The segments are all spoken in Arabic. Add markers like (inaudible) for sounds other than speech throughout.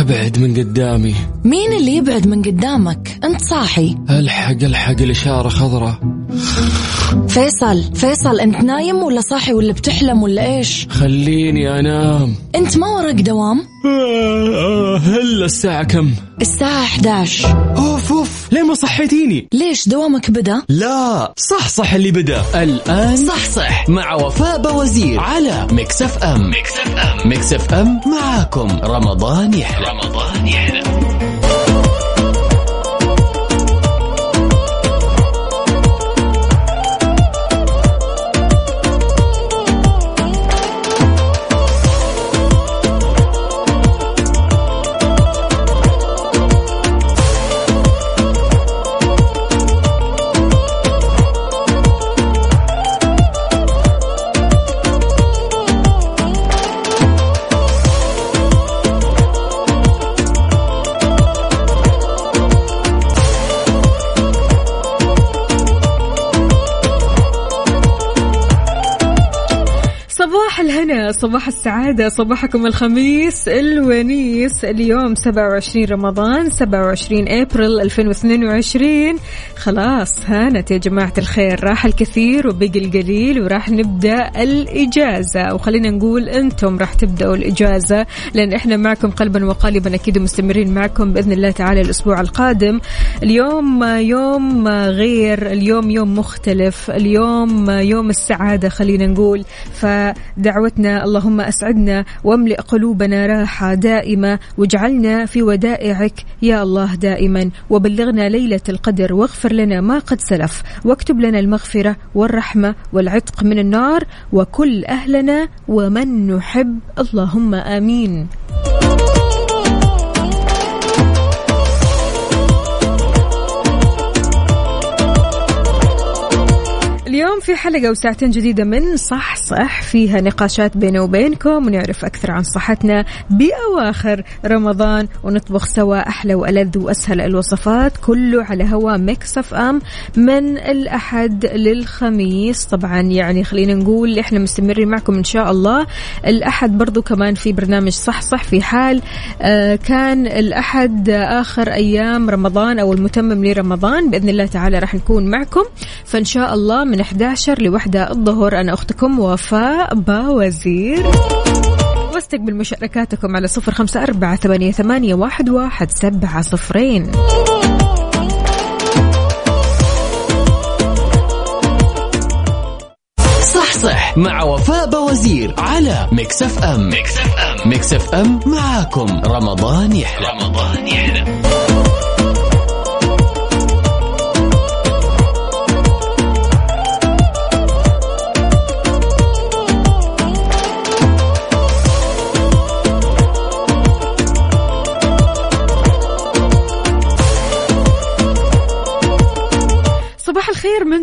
أبعد من قدامي. مين اللي يبعد من قدامك؟ أنت صاحي. ألحق ألحق الإشارة خضراء. فيصل فيصل انت نايم ولا صاحي ولا بتحلم ولا إيش؟ خليني انام. انت ما وراك دوام؟ هلا الساعة كم؟ الساعة 11 أوف أوف. ليه ما صحيتيني؟ ليش دوامك بدا؟ لا صح صح اللي بدا. الآن صح صح. مع وفاء باوزير على Mix FM. Mix FM. Mix FM معاكم. رمضان يحلى. رمضان يحلى. صباح السعادة صباحكم الخميس الونيس. اليوم 27 رمضان 27 أبريل 2022 خلاص هانت يا جماعة الخير. راح الكثير وبقي القليل وراح نبدأ الإجازة. وخلينا نقول أنتم راح تبدأوا الإجازة لأن إحنا معكم قلبا وقالبا أكيد مستمرين معكم بإذن الله تعالى الأسبوع القادم. اليوم يوم غير اليوم يوم مختلف اليوم يوم السعادة خلينا نقول. فدعوتنا اللهم أسعدنا واملئ قلوبنا راحة دائمة واجعلنا في ودائعك يا الله دائما وبلغنا ليلة القدر واغفر لنا ما قد سلف واكتب لنا المغفرة والرحمة والعتق من النار وكل أهلنا ومن نحب اللهم آمين اليوم في حلقة وساعتين جديدة من صح صح فيها نقاشات بيني وبينكم ونعرف أكثر عن صحتنا بأواخر رمضان ونطبخ سوا أحلى وألذ وأسهل الوصفات كله على هوا Mix FM من الأحد للخميس. طبعا يعني خلينا نقول إحنا مستمرين معكم إن شاء الله. الأحد برضو كمان في برنامج صح صح في حال آه كان الأحد آخر أيام رمضان أو المتمم لرمضان بإذن الله تعالى راح نكون معكم. فإن شاء الله من 11 لوحدة الظهر. أنا أختكم وفاء باوزير. واستقبل مشاركاتكم على صفر خمسة أربعة ثمانية, ثمانية واحد, واحد سبعة صفرين. صح صح مع وفاء باوزير على Mix FM. Mix FM معاكم. رمضان يحلى. رمضان يحلى.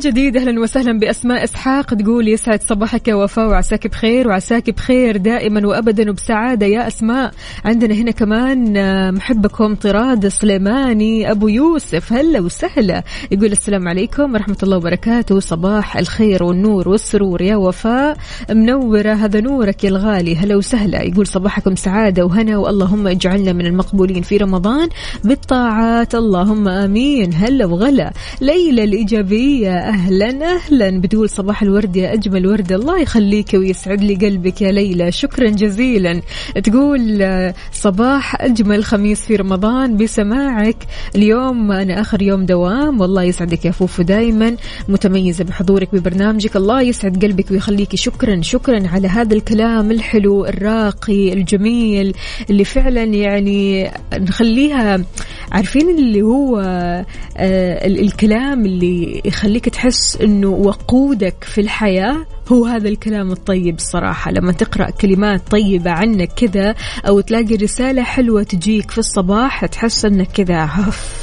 جديد أهلا وسهلا بأسماء إسحاق. تقول يسعد صباحك يا وفاء وعساك بخير وعساك بخير دائما وابدا وبسعادة يا أسماء. عندنا هنا كمان آه، محبكم طراد سليماني أبو يوسف هلا وسهلا. يقول السلام عليكم ورحمة الله وبركاته. صباح الخير والنور والسرور يا وفاء. منورة هذا نورك يا الغالي. هلا وسهلا. يقول صباحكم سعادة وهنا واللهم اجعلنا من المقبولين في رمضان بالطاعات. اللهم آمين. هلا وغلا. ليلى الإيجابية أهلا أهلا. بتقول صباح الورد يا أجمل وردة الله يخليك ويسعد لي قلبك يا ليلى. شكرا جزيلا. تقول صباح أجمل خميس في رمضان. بسماعك اليوم أنا آخر يوم دوام. والله يسعدك يا فوفو دايما. متميزة بحضورك ببرنامجك. الله يسعد قلبك ويخليك. شكرا شكرا على هذا الكلام الحلو الراقي الجميل اللي فعلا يعني نخليها عارفين اللي هو آه ال- الكلام اللي يخليك تحس إنه وقودك في الحياة هو هذا الكلام الطيب الصراحة. لما تقرأ كلمات طيبة عنك كذا أو تلاقي رسالة حلوة تجيك في الصباح تحس إنك كذا هف.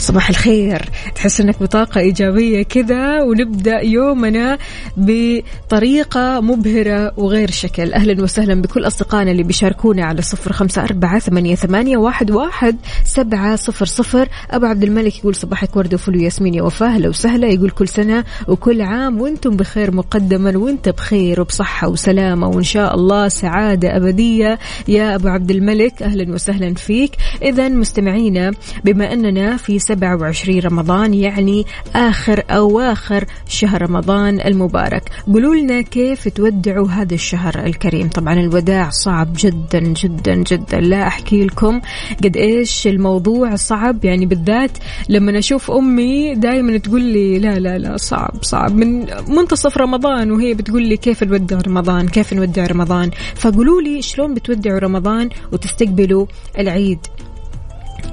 صباح الخير. تحس إنك بطاقة إيجابية كذا ونبدأ يومنا بطريقة مبهرة وغير شكل. أهلا وسهلا بكل أصدقائنا اللي بيشاركونا على صفر خمسة أربعة ثمانية, ثمانية واحد, واحد سبعة صفر صفر. أبو عبد الملك يقول صباحك ورد وفل وياسمين يا وفاء أهلا وسهلا. يقول كل سنة وكل عام وأنتم بخير مقدما وأنت بخير وبصحة وسلامة وإن شاء الله سعادة أبدية. يا أبو عبد الملك أهلا وسهلا فيك. اذا مستمعينا بما أننا في 27 رمضان يعني آخر أواخر شهر رمضان المبارك. قولوا لنا كيف تودعوا هذا الشهر الكريم؟ طبعا الوداع صعب جدا جدا جدا. لا أحكي لكم قد إيش الموضوع صعب. يعني بالذات لما أشوف أمي دائما تقول لي لا لا لا صعب صعب. من منتصف رمضان وهي بتقول لي كيف نودع رمضان كيف نودع رمضان. فقولوا لي شلون بتودعوا رمضان وتستقبلوا العيد.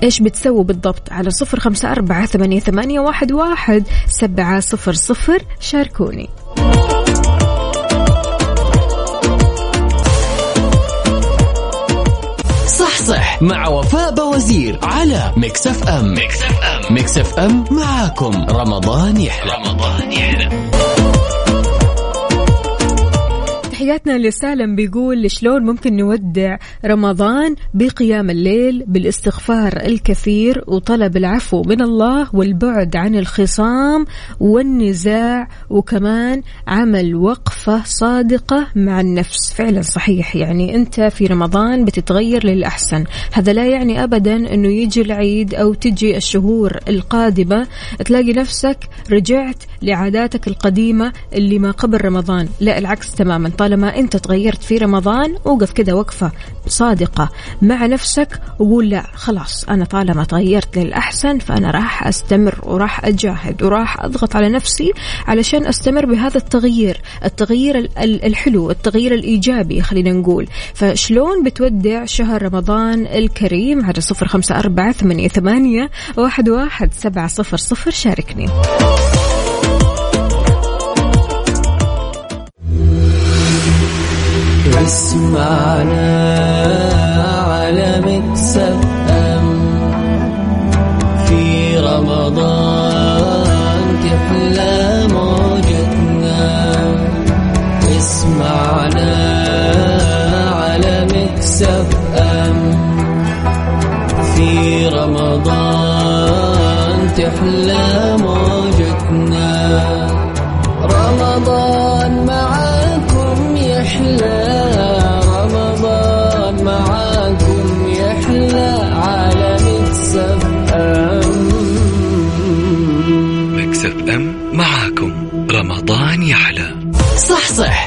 إيش بتسووا بالضبط؟ على صفر خمسة أربعة ثمانية, ثمانية واحد, واحد. سبعة صفر صفر. شاركوني. صح صح. مع وفاء باوزير على Mix FM Mix FM Mix FM معاكم. رمضان يحلى. رمضان يحلى. تحياتنا لسالم بيقول شلون ممكن نودع رمضان بقيام الليل بالاستغفار الكثير وطلب العفو من الله والبعد عن الخصام والنزاع وكمان عمل وقفة صادقة مع النفس. فعلا صحيح. يعني أنت في رمضان بتتغير للأحسن. هذا لا يعني أبدا أنه يجي العيد أو تجي الشهور القادمة تلاقي نفسك رجعت لعاداتك القديمة اللي ما قبل رمضان. لا العكس تماما. طالما أنت تغيرت في رمضان وقف كذا وقفة صادقة مع نفسك وقول لا خلاص أنا طالما تغيرت للأحسن فأنا راح أستمر وراح أجاهد وراح أضغط على نفسي علشان أستمر بهذا التغيير. التغيير الحلو التغيير الإيجابي خلينا نقول. فشلون بتودع شهر رمضان الكريم؟ على صفر خمسة أربعة ثمانية, واحد, واحد سبعة صفر صفر. شاركني. أسمعنا على مكسب أم. في رمضان تحلى موجتنا. اسمعنا على مكسب أم. في رمضان تحلى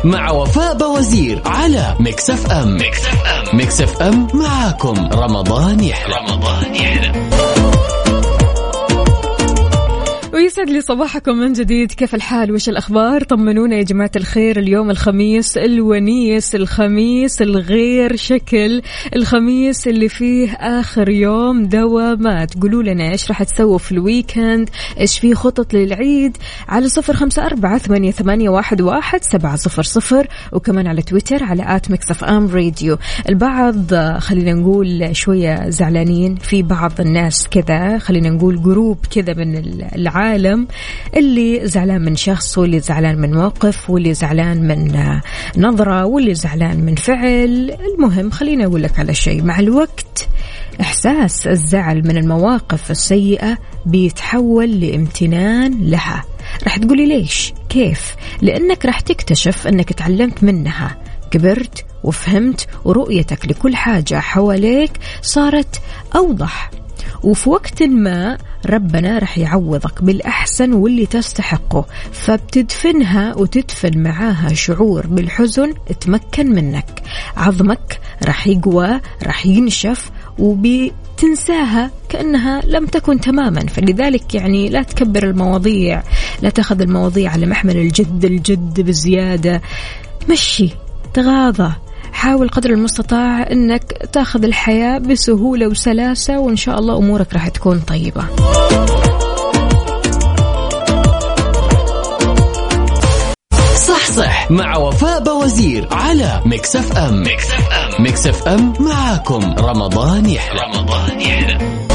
مع وفاء باوزير على Mix FM. Mix FM. Mix FM معاكم. رمضان يحلى. رمضان يحلى. ويسعد لي صباحكم من جديد. كيف الحال؟ وش الأخبار؟ طمنونا يا جماعة الخير. اليوم الخميس الونيس الخميس الغير شكل الخميس اللي فيه آخر يوم دوامات. قولوا لنا إيش راح تسووا في ال weekend؟ إيش في خطط للعيد؟ على صفر خمسة أربعة ثمانية, ثمانية واحد, واحد سبعة صفر صفر. وكمان على تويتر على at Mix FM Radio. البعض خلينا نقول شوية زعلانين. في بعض الناس كذا خلينا نقول group كذا من العالم العالم اللي زعلان من شخص واللي زعلان من موقف واللي زعلان من نظرة واللي زعلان من فعل. المهم خليني أقول لك على شيء مع الوقت إحساس الزعل من المواقف السيئة بيتحول لامتنان لها. راح تقولي ليش؟ كيف؟ لأنك راح تكتشف أنك تعلمت منها. كبرت وفهمت ورؤيتك لكل حاجة حواليك صارت أوضح. وفي وقت ما ربنا رح يعوضك بالأحسن واللي تستحقه فبتدفنها وتدفن معاها شعور بالحزن تمكن منك. عظمك رح يقوى رح ينشف وبتنساها كأنها لم تكن تماما. فلذلك يعني لا تكبر المواضيع لا تأخذ المواضيع على محمل الجد الجد بزيادة. مشي تغاضى. حاول قدر المستطاع إنك تاخذ الحياة بسهولة وسلاسة وإن شاء الله أمورك راح تكون طيبة. صح صح مع وفاء بوزير على Mix FM. Mix FM. Mix FM معاكم. رمضان يحلى. رمضان يحلى.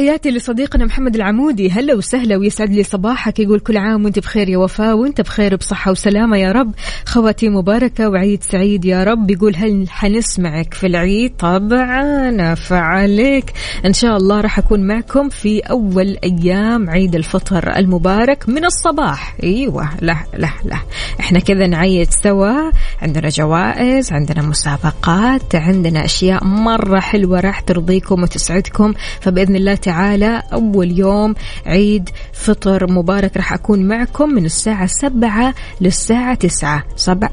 تحياتي لصديقنا محمد العمودي. هلا وسهلا ويسعد لي صباحك. يقول كل عام وانت بخير يا وفاء وانت بخير بصحة وسلامة يا رب. خواتيم مباركة وعيد سعيد يا رب. يقول هل حنسمعك في العيد؟ طبعا فعليك إن شاء الله راح أكون معكم في أول أيام عيد الفطر المبارك من الصباح. إيوه لا لا لا. إحنا كذا نعيد سوا. عندنا جوائز عندنا مسابقات عندنا أشياء مرة حلوة راح ترضيكم وتسعدكم. فبإذن الله أول يوم عيد فطر مبارك راح أكون معكم من الساعة سبعة للساعة تسعة.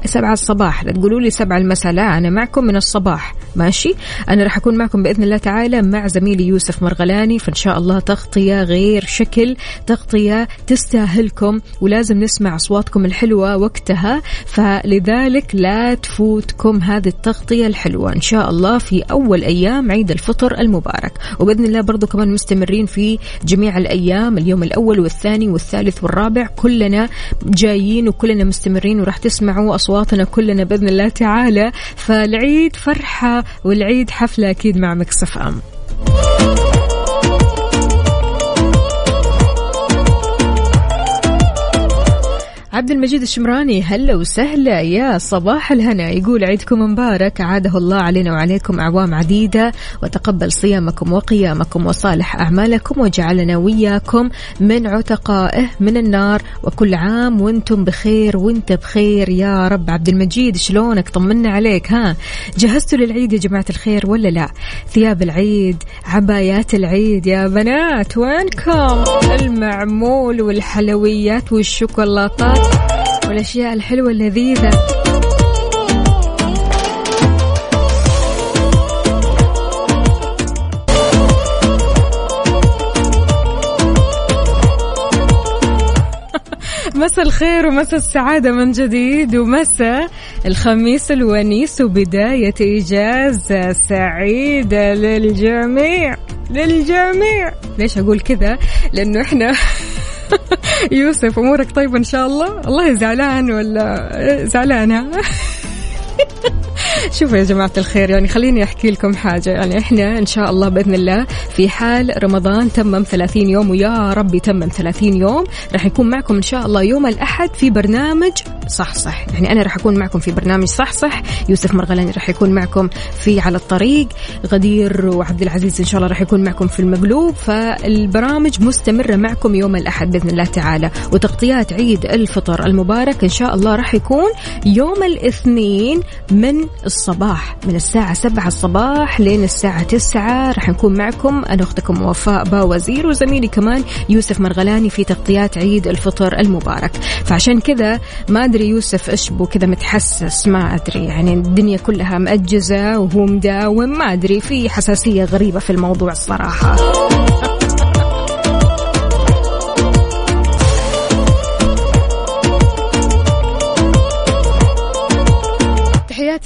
سبعة الصباح. لا تقولوا لي سبعة المساء. لا أنا معكم من الصباح. ماشي؟ أنا راح أكون معكم بإذن الله تعالى مع زميلي يوسف مرغلاني. فإن شاء الله تغطية غير شكل تغطية تستاهلكم ولازم نسمع أصواتكم الحلوة وقتها. فلذلك لا تفوتكم هذه التغطية الحلوة. إن شاء الله في أول أيام عيد الفطر المبارك. وبإذن الله برضو كمان مستمرين في جميع الأيام اليوم الأول والثاني والثالث والرابع كلنا جايين وكلنا مستمرين وراح تسمعوا أصواتنا كلنا بإذن الله تعالى. فالعيد فرحة والعيد حفلة أكيد مع مكسف أم. عبد المجيد الشمراني هلا وسهلا يا صباح الهنا. يقول عيدكم مبارك. عادة الله علينا وعليكم أعوام عديدة. وتقبل صيامكم وقيامكم وصالح أعمالكم وجعلنا وياكم من عتقائه من النار. وكل عام وأنتم بخير وانت بخير. يا رب عبد المجيد شلونك؟ طمنا عليك ها؟ جهزتوا للعيد يا جماعة الخير ولا لا؟ ثياب العيد عبايات العيد يا بنات. وينكم؟ المعمول والحلويات والشوكولاتات. والأشياء الحلوة اللذيذة. (laughs) مساء الخير ومساء السعادة من جديد ومساء الخميس الونيس وبداية إجازة سعيدة للجميع للجميع. ليش أقول كذا؟ لأنه إحنا (laughs) يوسف أمورك طيبة إن شاء الله؟ الله زعلان ولا زعلانة؟ (laughs) شوفوا يا جماعة الخير يعني خليني أحكي لكم حاجة. يعني إحنا إن شاء الله بإذن الله في حال رمضان تمم 30 يوم ويا رب يتمم 30 يوم راح يكون معكم إن شاء الله يوم الأحد في برنامج صح صح يعني أنا راح أكون معكم في برنامج صح صح يوسف مرغلاني راح يكون معكم في على الطريق غدير وعبد العزيز إن شاء الله راح يكون معكم في المقلوب فالبرامج مستمرة معكم يوم الأحد بإذن الله تعالى. وتغطيات عيد الفطر المبارك إن شاء الله راح يكون يوم الاثنين من الصباح من الساعة سبعة الصباح لين الساعة تسعة. راح نكون معكم أنا أختكم وفاء باوزير وزميلي كمان يوسف مرغلاني في تغطيات عيد الفطر المبارك. فعشان كذا ما أدري يوسف إيش بو كذا متحسس ما أدري يعني الدنيا كلها مأجزة وهو مداوم ما أدري في حساسية غريبة في الموضوع الصراحة.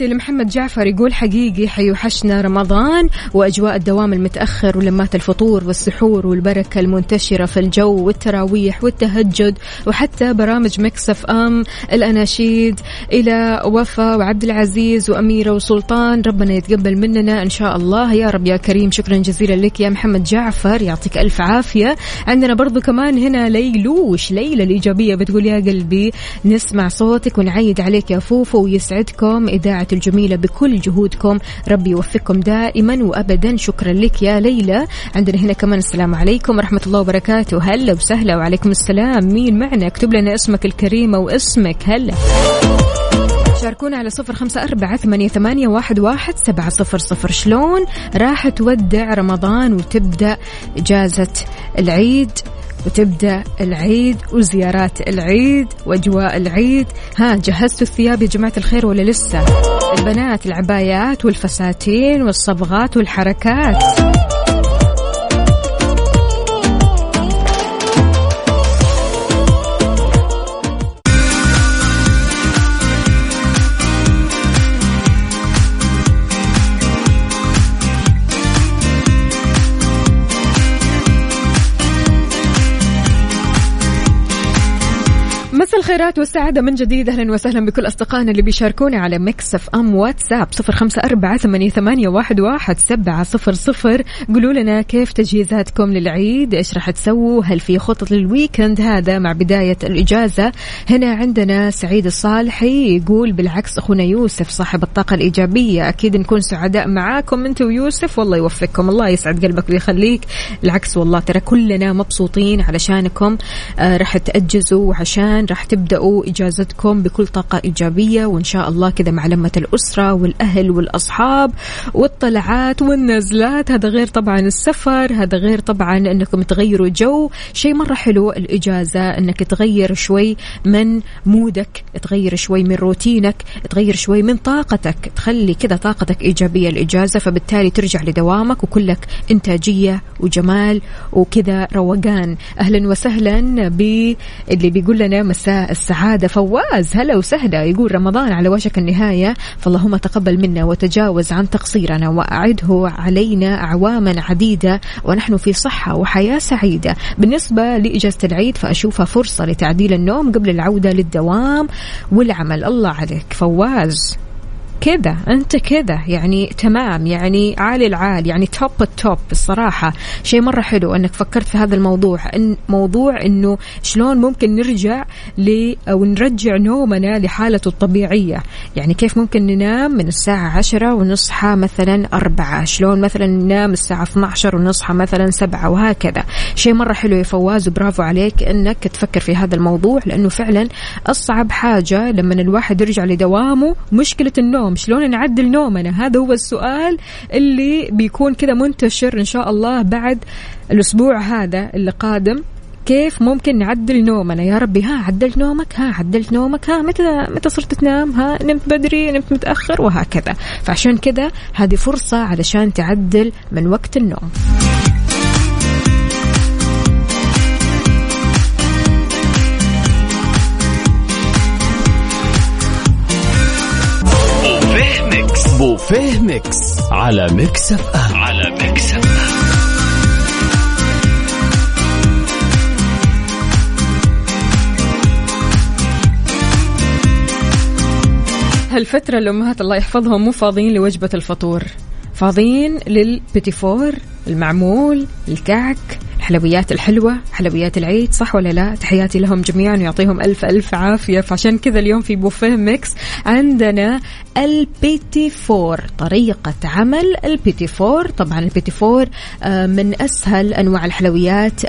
تحياتي لمحمد جعفر يقول حقيقي حيوحشنا رمضان وأجواء الدوام المتأخر ولمات الفطور والسحور والبركة المنتشرة في الجو والتراويح والتهجد وحتى برامج Mix FM الأناشيد إلى وفاء وعبد العزيز وأميرة وسلطان. ربنا يتقبل مننا إن شاء الله. يا رب يا كريم. شكرا جزيلا لك يا محمد جعفر. يعطيك ألف عافية. عندنا برضو كمان هنا ليلوش ليلى الإيجابية؟ بتقول يا قلبي نسمع صوتك ونعيد عليك يا فوفو ويسعدكم الجميلة بكل جهودكم. ربي يوفقكم دائما وأبدا. شكرا لك يا ليلى. عندنا هنا كمان السلام عليكم ورحمة الله وبركاته. هلا وسهلا وعليكم السلام. مين معنا؟ اكتب لنا اسمك الكريم واسمك. هلا. شاركونا على صفر خمسة أربعة ثمانية, ثمانية واحد, واحد سبعة صفر صفر. شلون راح تودع رمضان وتبدأ إجازة العيد؟ وتبدأ العيد وزيارات العيد وأجواء العيد. ها جهزتوا الثياب يا جماعة الخير ولا لسه؟ البنات العبايات والفساتين والصبغات والحركات. مساء الخيرات والسعادة من جديد. أهلا وسهلا بكل أصدقائنا اللي بيشاركونا على Mix FM واتساب صفر خمسة أربعة ثمانية, واحد سبعة صفر صفر. قولوا لنا كيف تجهيزاتكم للعيد؟ إيش راح تسووا؟ هل في خطط لل weekend؟ هذا مع بداية الإجازة. هنا عندنا سعيد الصالحي يقول بالعكس أخونا يوسف صاحب الطاقة الإيجابية. أكيد نكون سعداء معاكم أنت ويوسف والله يوفقكم الله يسعد قلبك ويخليك. العكس والله ترى كلنا مبسوطين علشانكم. آه راح تأجزوا وعشان راح تبدأوا إجازتكم بكل طاقة إيجابية وإن شاء الله كذا مع لمة الأسرة والأهل والأصحاب والطلعات والنزلات. هذا غير طبعا السفر هذا غير طبعا أنكم تغيروا جو. شيء مرة حلو الإجازة أنك تغير شوي من مودك تغير شوي من روتينك تغير شوي من طاقتك. تخلي كذا طاقتك إيجابية الإجازة فبالتالي ترجع لدوامك وكلك إنتاجية وجمال وكذا روقان. أهلا وسهلا باللي بيقول لنا مساء السعادة. فواز هلا وسهلا. يقول رمضان على وشك النهاية فاللهم تقبل منا وتجاوز عن تقصيرنا وأعده علينا أعواما عديدة ونحن في صحة وحياة سعيدة. بالنسبة لإجازة العيد فأشوفها فرصة لتعديل النوم قبل العودة للدوام والعمل. الله عليك. فواز. كذا أنت كذا يعني تمام يعني عالي العال يعني top ال top الصراحة. شيء مرة حلو أنك فكرت في هذا الموضوع إن موضوع إنه شلون ممكن نرجع ل أو نرجع نومنا لحالته الطبيعية. يعني كيف ممكن ننام من الساعة عشرة ونصحى مثلا أربعة شلون مثلا ننام الساعة 12 ونصحى مثلا سبعة وهكذا. شيء مرة حلو يا فواز وبرافو عليك إنك تفكر في هذا الموضوع لأنه فعلا أصعب حاجة لما الواحد يرجع لدوامه مشكلة النوم. النوم. شلون نعدل نومنا هذا هو السؤال اللي بيكون كذا منتشر إن شاء الله بعد الأسبوع هذا اللي قادم. كيف ممكن نعدل نومنا يا ربي ها عدلت نومك؟ ها عدلت نومك؟ ها متى متى صرت تنام؟ ها نمت بدري نمت متأخر؟ وهكذا. فعشان كذا هذه فرصة علشان تعدل من وقت النوم. بوفيه Mix على Mix FM. على Mix FM. هالفترة الأمهات الله يحفظهم مو فاضيين لوجبة الفطور فاضيين لل petit four المعمول الكعك. الحلويات الحلوة حلويات العيد صح ولا لا؟ تحياتي لهم جميعا ويعطيهم ألف ألف عافية. فعشان كذا اليوم في بوفيه Mix عندنا ال petit four طريقة عمل ال petit four. طبعا ال petit four آه، من أسهل أنواع الحلويات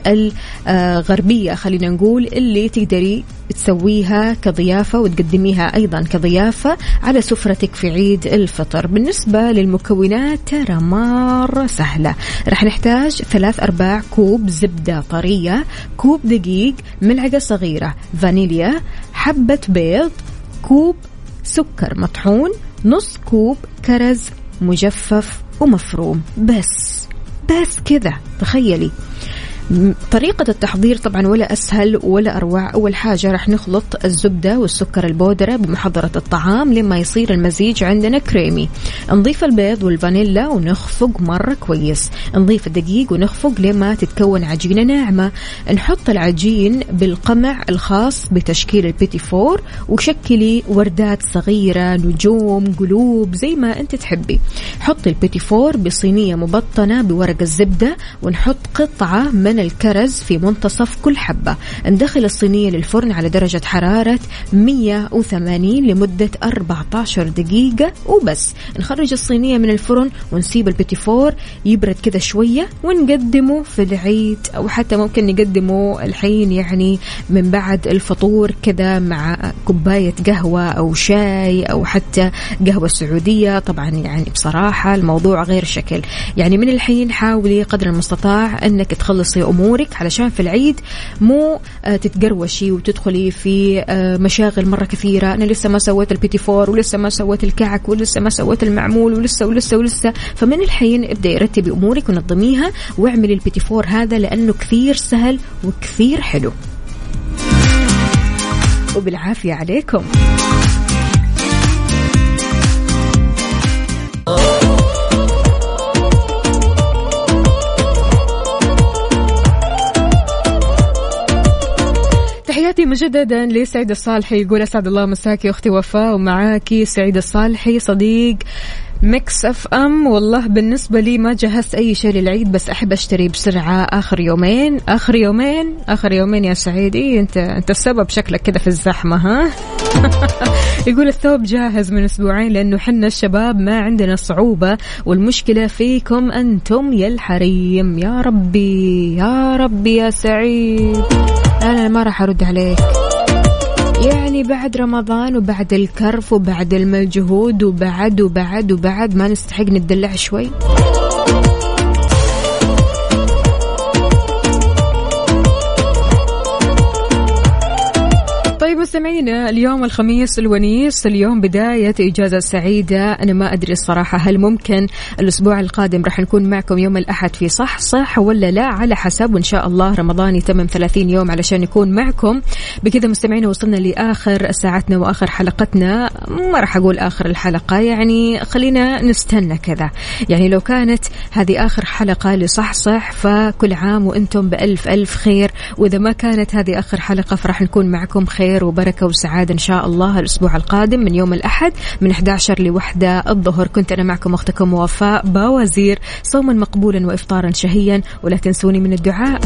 الغربية خلينا نقول اللي تقدري تسويها كضيافة وتقدميها أيضا كضيافة على سفرتك في عيد الفطر. بالنسبة للمكونات ترى مرة سهلة. رح نحتاج ثلاث أرباع كوب زبدة طرية كوب دقيق ملعقة صغيرة فانيليا حبة بيض كوب سكر مطحون نص كوب كرز مجفف ومفروم. بس بس كذا تخيلي. طريقة التحضير طبعا ولا أسهل ولا أروع. أول حاجة راح نخلط الزبدة والسكر البودرة بمحضرة الطعام لما يصير المزيج عندنا كريمي. نضيف البيض والفانيلا ونخفق مرة كويس. نضيف الدقيق ونخفق لما تتكون عجينة ناعمة. نحط العجين بالقمع الخاص بتشكيل ال petit four. وشكلي وردات صغيرة نجوم قلوب زي ما أنت تحبي. حطي ال petit four بصينية مبطنة بورق الزبدة ونحط قطعة من من الكرز في منتصف كل حبة. ندخل الصينية للفرن على درجة حرارة 180 لمدة 14 دقيقة وبس. نخرج الصينية من الفرن ونسيب ال petit four يبرد كذا شوية ونقدمه في العيد أو حتى ممكن نقدمه الحين يعني من بعد الفطور كذا مع كوباية قهوة أو شاي أو حتى قهوة سعودية. طبعا يعني بصراحة الموضوع غير شكل. يعني من الحين حاولي قدر المستطاع أنك تخلصي امورك علشان في العيد مو آه، تتقروشي وتدخلي في آه، مشاغل مرة كثيرة. أنا لسه ما سويت ال petit four ولسه ما سويت الكعك ولسه ما سويت المعمول ولسه ولسه ولسه. فمن الحين ابدأي رتبي أمورك ونظميها واعملي البيتي فور هذا لأنه كثير سهل وكثير حلو. وبالعافية عليكم. تحياتي مجددا لسعيد الصالحي. يقول أسعد الله مساكي أختي وفاء ومعاكي سعيد الصالحي صديق Mix FM. والله بالنسبة لي ما جهزت أي شيء للعيد بس أحب أشتري بسرعة آخر يومين. آخر يومين آخر يومين يا سعيدي. أنت أنت السبب شكلك كذا في الزحمة ها؟ (laughs) يقول الثوب جاهز من أسبوعين لأنه حنا الشباب ما عندنا صعوبة والمشكلة فيكم أنتم يا الحريم. يا ربي يا ربي يا سعيد. أنا ما راح أرد عليك. يعني بعد رمضان وبعد الكرف وبعد المجهود وبعد وبعد وبعد ما نستحق نتدلع شوي. طيب مستمعينا اليوم الخميس الونيس اليوم بداية إجازة سعيدة. أنا ما أدري الصراحة هل ممكن الأسبوع القادم راح نكون معكم يوم الأحد في صح صح ولا لا؟ على حسب وإن شاء الله رمضان يتمم 30 يوم علشان نكون معكم. بكذا مستمعينا وصلنا لآخر ساعتنا وآخر حلقتنا. ما راح أقول آخر الحلقة يعني خلينا نستنى كذا. يعني لو كانت هذه آخر حلقة لصح صح فكل عام وأنتم بألف ألف خير. وإذا ما كانت هذه آخر حلقة فراح نكون معكم خير خير وبركة وسعادة إن شاء الله الأسبوع القادم من يوم الأحد من 11 لوحدة الظهر. كنت أنا معكم أختكم وفاء باوزير صوما مقبولا وإفطارا شهيا ولا تنسوني من الدعاء.